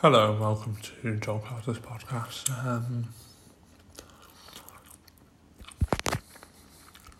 Hello and welcome to Joel Carter's podcast. Um,